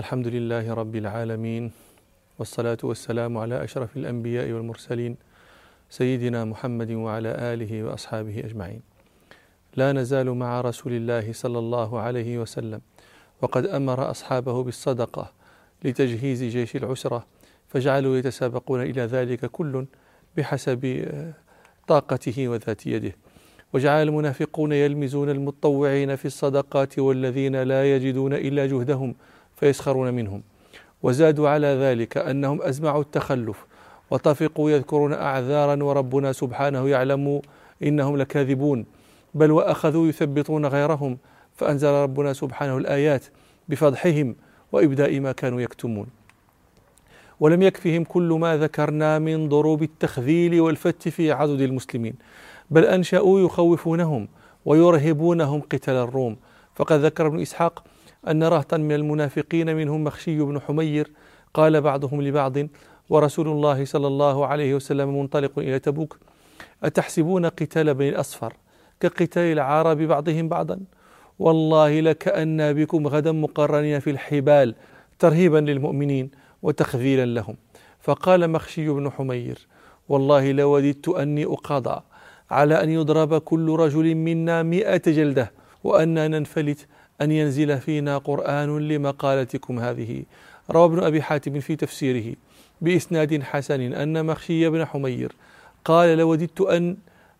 الحمد لله رب العالمين والصلاة والسلام على أشرف الأنبياء والمرسلين سيدنا محمد وعلى آله وأصحابه أجمعين. لا نزال مع رسول الله صلى الله عليه وسلم وقد أمر أصحابه بالصدقة لتجهيز جيش العسرة فجعلوا يتسابقون إلى ذلك كل بحسب طاقته وذات يده. وجعل المنافقون يلمزون المتطوعين في الصدقات والذين لا يجدون إلا جهدهم فيسخرون منهم. وزادوا على ذلك أنهم أزمعوا التخلف وطفقوا يذكرون أعذارا وربنا سبحانه يعلم إنهم لكاذبون. بل وأخذوا يثبطون غيرهم فأنزل ربنا سبحانه الآيات بفضحهم وإبداء ما كانوا يكتمون. ولم يكفهم كل ما ذكرنا من ضروب التخذيل والفت في عدد المسلمين بل أنشأوا يخوفونهم ويرهبونهم قتال الروم. فقد ذكر ابن إسحاق أن رهطا من المنافقين منهم مخشي بن حمير قال بعضهم لبعض ورسول الله صلى الله عليه وسلم منطلق إلى تبوك أتحسبون قتال بني الأصفر كقتال العرب بعضهم بعضا؟ والله لكأن بكم غدا مقرنين في الحبال ترهيبا للمؤمنين وتخذيلا لهم. فقال مخشي بن حمير والله لوددت أني أقاضى على أن يضرب كل رجل منا مئة جلدة وأنا ننفلت أن ينزل فينا قرآن لمقالتكم هذه. روى ابن أبي حاتم في تفسيره بإسناد حسن أن مخشي بن حمير قال لوددت أن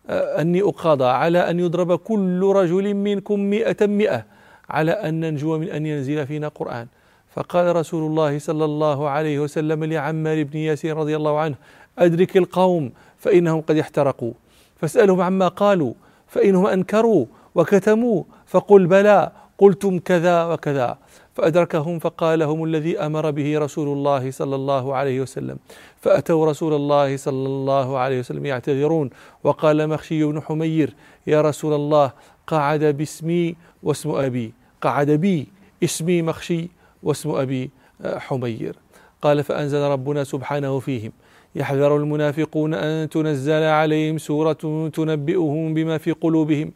أني أقاضى على أن يضرب كل رجل منكم مئة مئة على أن ننجو من أن ينزل فينا قرآن. فقال رسول الله صلى الله عليه وسلم لعمار بن ياسين رضي الله عنه أدرك القوم فإنهم قد احترقوا. فاسألهم عما قالوا فإنهم أنكروا وكتموا فقل بلى قلتم كذا وكذا. فأدركهم فقال لهم الذي أمر به رسول الله صلى الله عليه وسلم. فأتوا رسول الله صلى الله عليه وسلم يعتذرون. وقال مخشي بن حمير يا رسول الله قعد باسمي واسم أبي. قعد بي اسمي مخشي واسم أبي حمير. قال فأنزل ربنا سبحانه فيهم. يحذر المنافقون أن تنزل عليهم سورة تنبئهم بما في قلوبهم.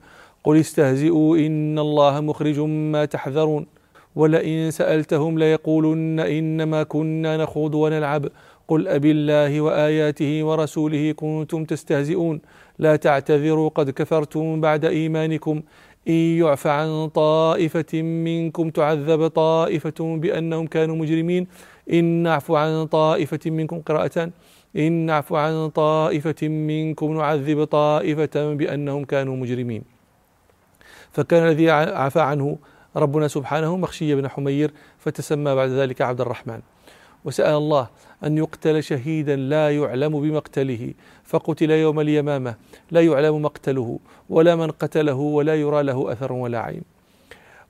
قل استهزئوا إن الله مخرج ما تحذرون. ولئن سألتهم ليقولن إنما كنا نخوض ونلعب. قل أبي الله وآياته ورسوله كنتم تستهزئون. لا تعتذروا قد كفرتم بعد إيمانكم. إن يعف عن طائفة منكم تعذب طائفة بأنهم كانوا مجرمين. إن نعفو عن طائفة منكم قراءة. إن نعفو عن طائفة منكم نعذب طائفة بأنهم كانوا مجرمين. فكان الذي عفى عنه ربنا سبحانه مخشي بن حمير فتسمى بعد ذلك عبد الرحمن. وسأل الله أن يقتل شهيدا لا يعلم بمقتله فقتل يوم اليمامة لا يعلم مقتله ولا من قتله ولا يرى له أثر ولا عين.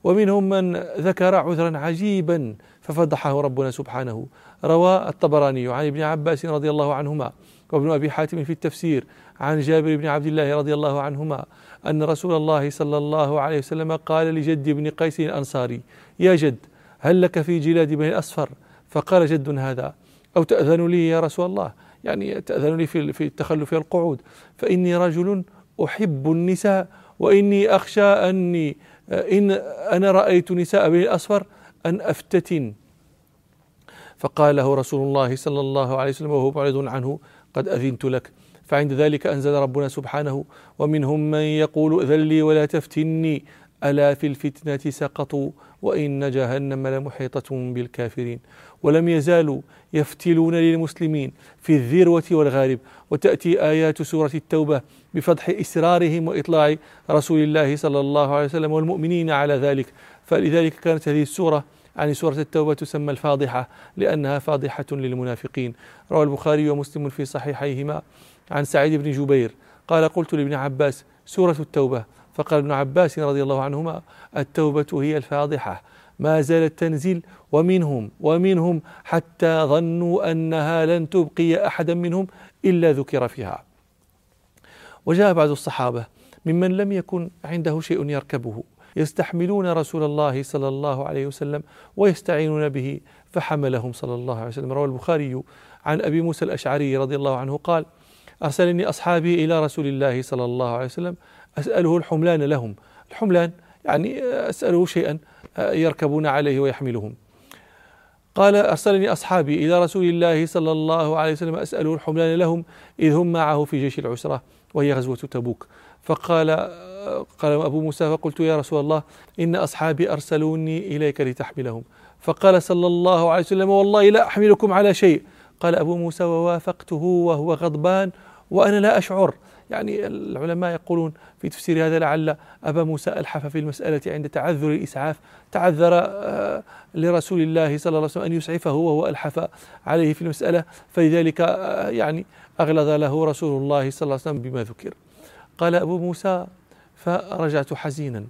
ومنهم من ذكر عذرا عجيبا ففضحه ربنا سبحانه روى الطبراني عن ابن عباس رضي الله عنهما وابن أبي حاتم في التفسير عن جابر بن عبد الله رضي الله عنهما أن رسول الله صلى الله عليه وسلم قال لجد بن قيس الأنصاري يا جد هل لك في جلاد بني الأصفر؟ فقال جد هذا أو تأذن لي يا رسول الله؟ يعني تأذن لي في التخلف القعود. فإني رجل أحب النساء وإني أخشى أني إن أنا رأيت نساء بني الأصفر أن أفتتن. فقال له رسول الله صلى الله عليه وسلم وهو معرض عنه قد أذنت لك. فعند ذلك أنزل ربنا سبحانه ومنهم من يقول ائذن لي ولا تفتني ألا في الفتنة سقطوا وإن جهنم لمحيطة بالكافرين. ولم يزالوا يفتلون للمسلمين في الذروة والغارب وتأتي آيات سورة التوبة بفضح إسرارهم وإطلاع رسول الله صلى الله عليه وسلم والمؤمنين على ذلك. فلذلك كانت هذه السورة عن سورة التوبة تسمى الفاضحة لأنها فاضحة للمنافقين. روى البخاري ومسلم في صحيحيهما. عن سعيد بن جبير قال قلت لابن عباس سورة التوبة فقال ابن عباس رضي الله عنهما التوبة هي الفاضحة ما زالت تنزل ومنهم ومنهم حتى ظنوا أنها لن تبقي أحدا منهم إلا ذكر فيها. وجاء بعض الصحابة ممن لم يكن عنده شيء يركبه يستحملون رسول الله صلى الله عليه وسلم ويستعينون به فحملهم صلى الله عليه وسلم. روى البخاري عن أبي موسى الأشعري رضي الله عنه قال ارسلني أصحابي إلى رسول الله صلى الله عليه وسلم أسأله الحملان لهم. الحملان يعني أسأله شيئا يركبون عليه ويحملهم. قال أرسلني أصحابي إلى رسول الله صلى الله عليه وسلم أسأله الحملان لهم إذ هم معه في جيش العسرة وهي غزوة تبوك. فقال قال أبو موسى فقلت يا رسول الله إن أصحابي أرسلوني إليك لتحملهم. فقال صلى الله عليه وسلم والله لا أحملكم على شيء. قال أبو موسى ووافقته وهو غضبان وأنا لا أشعر. يعني العلماء يقولون في تفسير هذا لعل أبا موسى ألحف في المسألة عند تعذر الإسعاف. تعذر آه، لرسول الله صلى الله عليه وسلم أن يسعفه وهو ألحف عليه في المسألة. فلذلك آه، يعني أغلظ له رسول الله صلى الله عليه وسلم بما ذكر. قال أبو موسى فرجعت حزينا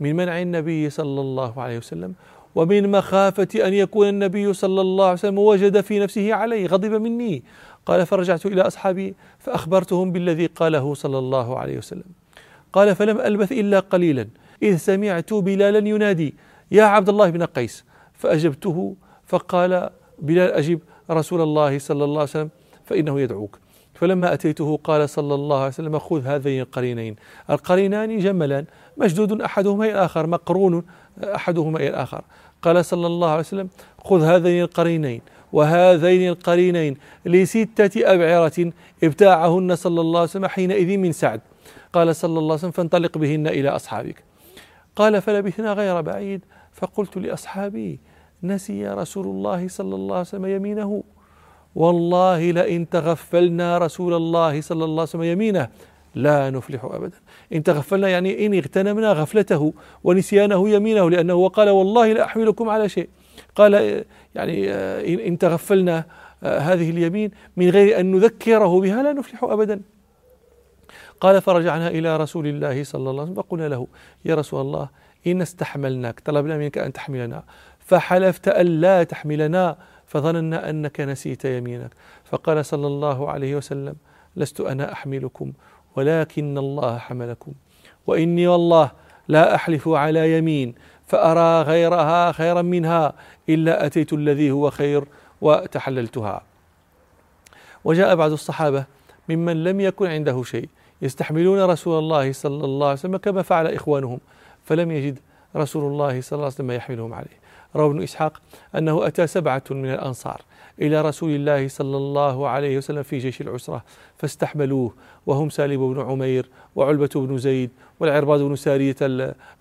من منع النبي صلى الله عليه وسلم ومن مخافة أن يكون النبي صلى الله عليه وسلم وجد في نفسه علي غضب مني قال فرجعت إلى أصحابي فأخبرتهم بالذي قاله صلى الله عليه وسلم. قال فلم ألبث إلا قليلا. إذ سمعت بلالا ينادي يا عبد الله بن قيس. فأجبته فقال بلال أجب رسول الله صلى الله عليه وسلم فإنه يدعوك. فلما أتيته قال صلى الله عليه وسلم خذ هذين القرينين. القرينان جملان مشدود أحدهما إلى الآخر مقرون أحدهما إلى الآخر. قال صلى الله عليه وسلم خذ هذين القرينين. وهذين القرينين لستة أبعرة ابتاعهن صلى الله عليه وسلم حينئذ من سعد. قال صلى الله عليه وسلم فانطلق بهن إلى أصحابك. قال فلبثنا غير بعيد فقلت لأصحابي نسي رسول الله صلى الله عليه وسلم يمينه. والله لئن تغفلنا رسول الله صلى الله عليه وسلم يمينه لا نفلح ابدا. إن تغفلنا يعني إن اغتنمنا غفلته ونسيانه يمينه لأنه وقال والله لا احملكم على شيء. قال يعني إن تغفلنا هذه اليمين من غير أن نذكره بها لا نفلح ابدا. قال فرجعنا إلى رسول الله صلى الله عليه وسلم فقلنا له يا رسول الله إن استحملناك طلبنا منك أن تحملنا. فحلفت أن لا تحملنا فظننا أنك نسيت يمينك. فقال صلى الله عليه وسلم لست أنا أحملكم ولكن الله حملكم. وإني والله لا أحلف على يمين فأرى غيرها خيرا منها إلا أتيت الذي هو خير وتحللتها. وجاء بعض الصحابة ممن لم يكن عنده شيء يستحملون رسول الله صلى الله عليه وسلم كما فعل إخوانهم فلم يجد رسول الله صلى الله عليه وسلم يحملهم عليه. روى ابن إسحاق أنه أتى سبعة من الأنصار. إلى رسول الله صلى الله عليه وسلم في جيش العسرة فاستحملوه وهم سالم بن عمير وعلبة بن زيد والعرباض بن سارية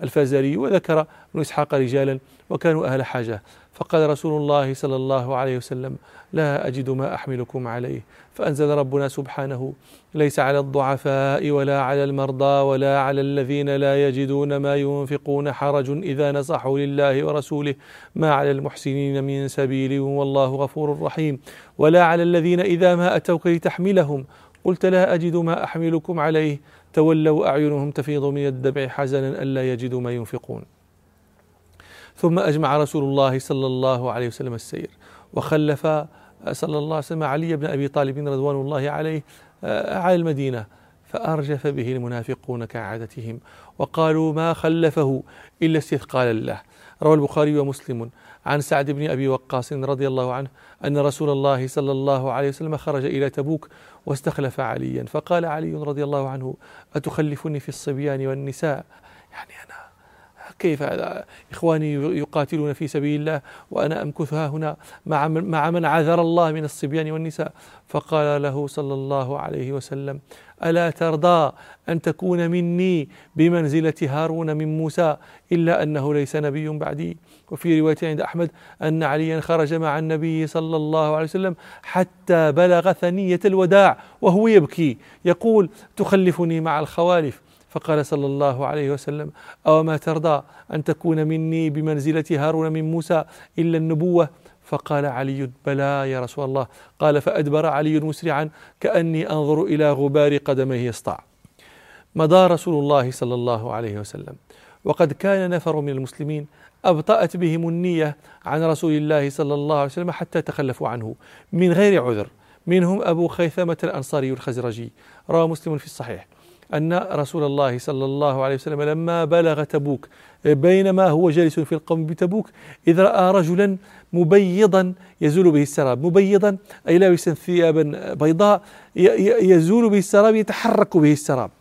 الفازاري وذكر ابن إسحاق رجالا وكانوا أهل حاجة. فقال رسول الله صلى الله عليه وسلم لا أجد ما أحملكم عليه. فأنزل ربنا سبحانه ليس على الضعفاء ولا على المرضى ولا على الذين لا يجدون ما ينفقون حرج إذا نصحوا لله ورسوله ما على المحسنين من سبيل والله غفور رحيم. ولا على الذين إذا ما أتوك لتحملهم قلت لا أجد ما أحملكم عليه تولوا أعينهم تفيض من الدمع حزنا ألا يجدوا ما ينفقون. ثم أجمع رسول الله صلى الله عليه وسلم السير وخلف صلى الله عليه وسلم علي بن أبي طالب رضوان الله عليه آه، على المدينة فأرجف به المنافقون كعادتهم وقالوا ما خلفه إلا استثقالا له. روى البخاري ومسلم عن سعد بن أبي وقاص رضي الله عنه أن رسول الله صلى الله عليه وسلم خرج إلى تبوك واستخلف عليا فقال علي رضي الله عنه أتخلفني في الصبيان والنساء؟ يعني أنا كيف هذا؟ إخواني يقاتلون في سبيل الله وأنا أمكث ها هنا مع من, مع من عذر الله من الصبيان والنساء. فقال له صلى الله عليه وسلم ألا ترضى أن تكون مني بمنزلة هارون من موسى إلا أنه ليس نبي بعدي؟ وفي رواية عند أحمد أن عليا خرج مع النبي صلى الله عليه وسلم حتى بلغ ثنية الوداع وهو يبكي. يقول تخلفني مع الخوالف. فقال صلى الله عليه وسلم أو ما ترضى أن تكون مني بمنزلة هارون من موسى إلا النبوة؟ فقال علي بلى يا رسول الله. قال فأدبر علي مسرعا كأني أنظر إلى غبار قدميه يسطع مضى رسول الله صلى الله عليه وسلم. وقد كان نفر من المسلمين أبطأت بهم النية عن رسول الله صلى الله عليه وسلم حتى تخلفوا عنه من غير عذر. منهم أبو خيثمة الأنصاري الخزرجي روى مسلم في الصحيح. أن رسول الله صلى الله عليه وسلم لما بلغ تبوك بينما هو جالس في القوم بتبوك إذ رأى رجلا مبيضا يزول به السراب مبيضا أي لابسا ثيابا بيضاء يزول به السراب يتحرك به السراب.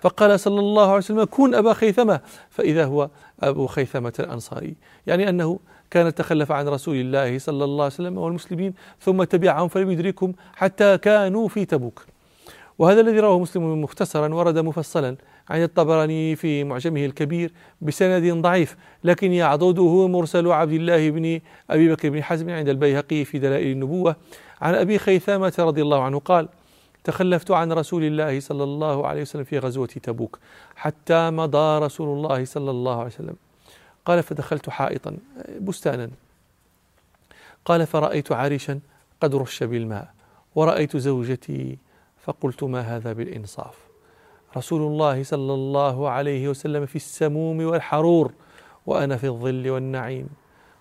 فقال صلى الله عليه وسلم كن أبا خيثمة. فإذا هو أبو خيثمة الأنصاري يعني أنه كان تخلف عن رسول الله صلى الله عليه وسلم والمسلمين ثم تبعهم فلم يدركهم حتى كانوا في تبوك. وهذا الذي رواه مسلم مختصرا ورد مفصلا عن الطبراني في معجمه الكبير بسند ضعيف لكن يعضده مرسل عبد الله بن أبي بكر بن حزم عند البيهقي في دلائل النبوة. عن أبي خيثامة رضي الله عنه قال: تخلفت عن رسول الله صلى الله عليه وسلم في غزوة تبوك حتى مضى رسول الله صلى الله عليه وسلم. قال فدخلت حائطا بستانا. قال فرأيت عريشا قد رش بالماء ورأيت زوجتي فقلت ما هذا بالإنصاف. رسول الله صلى الله عليه وسلم في السموم والحرور وأنا في الظل والنعيم.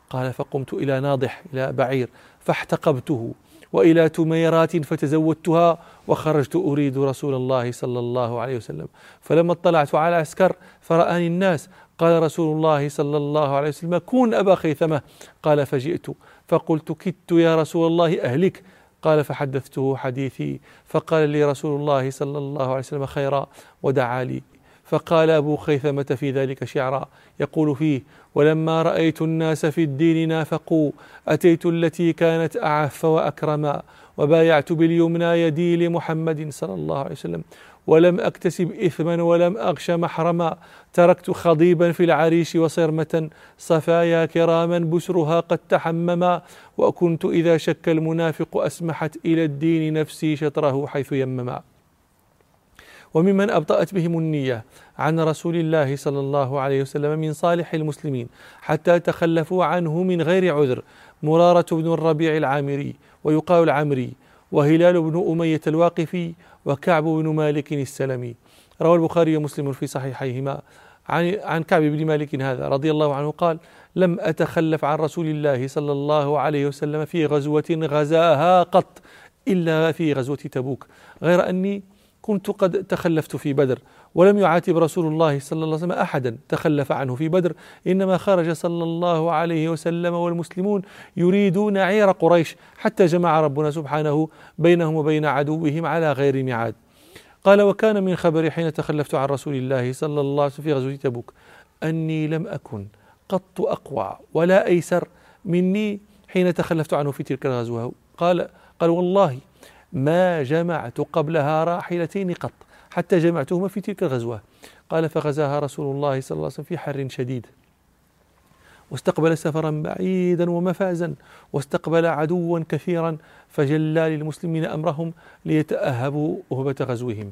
قال فقمت إلى ناضح إلى بعير فاحتقبته وإلى تميرات فتزودتها وخرجت أريد رسول الله صلى الله عليه وسلم. فلما اطلعت على عسكر فرآني الناس. قال رسول الله صلى الله عليه وسلم كون أبا خيثمة. قال فجئت. فقلت كدت يا رسول الله أهلك. قال فحدثته حديثي. فقال لي رسول الله صلى الله عليه وسلم خيرا ودعا لي. فقال أبو خيثمة في ذلك شعرا. يقول فيه ولما رأيت الناس في الدين نافقوا أتيت التي كانت أعف وأكرما وبايعت باليمنى يدي لمحمد صلى الله عليه وسلم. ولم أكتسب إثما ولم أغش محرما. تركت خضيبا في العريش وصرمة. صفايا كراما بسرها قد تحمما. وكنت إذا شك المنافق أسمحت إلى الدين نفسي شطره حيث يمما. وممن أبطأت بهم النية عن رسول الله صلى الله عليه وسلم من صالح المسلمين حتى تخلفوا عنه من غير عذر. مرارة بن الربيع العامري ويقال العمري وهلال بن أمية الواقفي وكعب بن مالك السلمي. روى البخاري ومسلم في صحيحيهما. عن عن كعب بن مالك هذا رضي الله عنه قال لم أتخلف عن رسول الله صلى الله عليه وسلم في غزوة غزاها قط إلا في غزوة تبوك. غير أني كنت قد تخلفت في بدر ولم يعاتب رسول الله صلى الله عليه وسلم أحدا تخلف عنه في بدر. إنما خرج صلى الله عليه وسلم والمسلمون يريدون عير قريش حتى جمع ربنا سبحانه بينهم وبين عدوهم على غير ميعاد. قال وكان من خبري حين تخلفت عن رسول الله صلى الله عليه وسلم في غزوة تبوك أني لم أكن قط أقوى ولا أيسر مني حين تخلفت عنه في تلك الغزوة. قال قال والله ما جمعت قبلها راحلتين قط. حتى جمعتهما في تلك الغزوة. قال فغزاها رسول الله صلى الله عليه وسلم في حر شديد. واستقبل سفرا بعيدا ومفازا. واستقبل عدوا كثيرا. فجلى للمسلمين أمرهم ليتأهبوا وهبه غزوهم.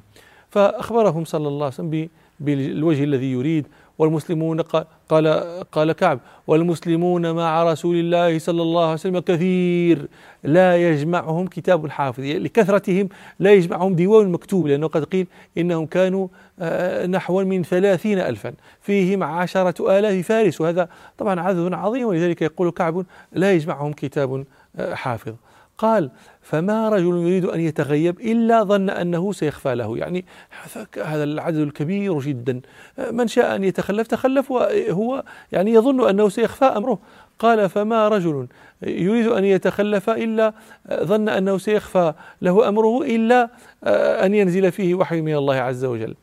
فأخبرهم صلى الله عليه وسلم بالوجه الذي يريد. والمسلمون قال قال كعب والمسلمون مع رسول الله صلى الله عليه وسلم كثير. لا يجمعهم كتاب حافظ يعني لكثرتهم لا يجمعهم ديوان مكتوب لأنه قد قيل إنهم كانوا آه، نحو من ثلاثين ألفا. فيهم عشرة آلاف فارس وهذا طبعا عدد عظيم. ولذلك يقول كعب لا يجمعهم كتاب آه، حافظ. قال فما رجل يريد أن يتغيب إلا ظن أنه سيخفى له. يعني هذا العدد الكبير جدا. من شاء أن يتخلف تخلف وهو يعني يظن أنه سيخفى أمره. قال فما رجل يريد أن يتخلف إلا ظن أنه سيخفى له أمره إلا أن ينزل فيه وحي من الله عز وجل.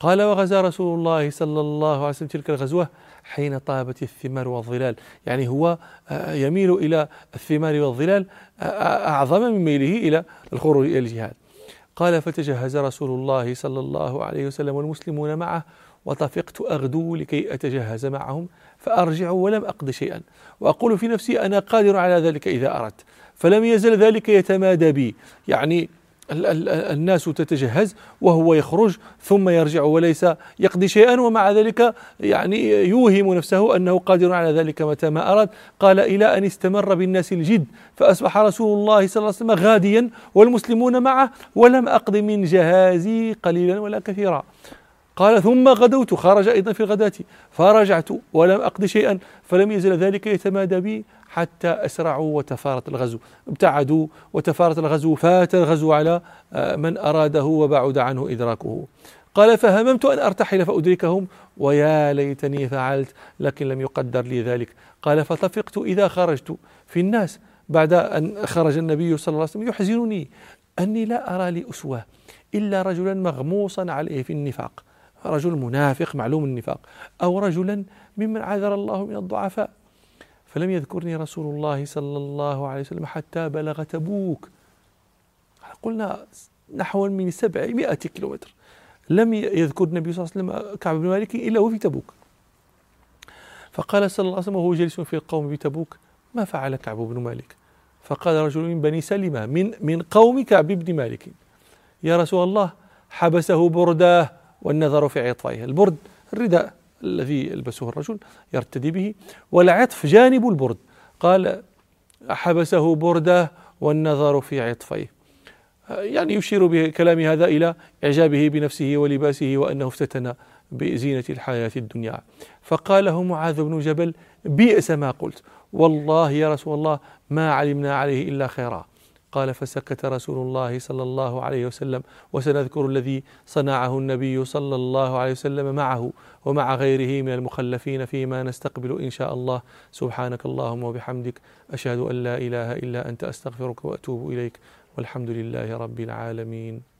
قال وغزا رسول الله صلى الله عليه وسلم تلك الغزوة. حين طابت الثمار والظلال. يعني هو آه، يميل إلى الثمار والظلال آه، آه، أعظم من ميله إلى الخروج إلى الجهاد. قال فتجهز رسول الله صلى الله عليه وسلم والمسلمون معه وطفقت أغدو لكي أتجهز معهم فأرجع ولم أقض شيئا. وأقول في نفسي أنا قادر على ذلك إذا أردت فلم يزل ذلك يتمادى بي. يعني الناس تتجهز وهو يخرج ثم يرجع وليس يقضي شيئا ومع ذلك يعني يوهم نفسه أنه قادر على ذلك متى ما أراد. قال إلى أن استمر بالناس الجد فأصبح رسول الله صلى الله عليه وسلم غاديا والمسلمون معه ولم أقض من جهازي قليلا ولا كثيرا. قال ثم غدوت خرج أيضا في الغداة فرجعت ولم أقض شيئا فلم يزل ذلك يتمادى بي حتى أسرعوا وتفارت الغزو. ابتعدوا وتفارت الغزو فات الغزو على آه، من أراده وبعد عنه إدراكه. قال فهممت أن أرتحل فأدركهم. ويا ليتني فعلت لكن لم يقدر لي ذلك. قال فطفقت إذا خرجت في الناس بعد أن خرج النبي صلى الله عليه وسلم. يحزنني أني لا أرى لي أسوة إلا رجلا مغموصا عليه في النفاق. رجل منافق معلوم النفاق. أو رجلا ممن عذر الله من الضعفاء. فلم يذكرني رسول الله صلى الله عليه وسلم حتى بلغ تبوك. قلنا نحو من سبعمائة كيلومتر. لم يذكر النبي صلى الله عليه وسلم كعب بن مالك إلا وفي تبوك. فقال صلى الله عليه وسلم وهو جالس في القوم بتبوك ما فعل كعب بن مالك؟ فقال رجل من بني سلمة من من قوم كعب بن مالك. يا رسول الله حبسه برداه والنظر في عطفيه البرد الرداء. الذي يلبسه الرجل يرتدي به. والعطف جانب البرد. قال حبسه برداه والنظر في عطفيه. يعني يشير بكلام هذا إلى إعجابه بنفسه ولباسه وأنه افتتن بزينة الحياة الدنيا. فقال له معاذ بن جبل بئس ما قلت. والله يا رسول الله ما علمنا عليه إلا خيرا. قال فسكت رسول الله صلى الله عليه وسلم وسنذكر الذي صنعه النبي صلى الله عليه وسلم معه ومع غيره من المخلفين فيما نستقبل إن شاء الله. سبحانك اللهم وبحمدك أشهد أن لا إله إلا أنت أستغفرك وأتوب إليك والحمد لله رب العالمين.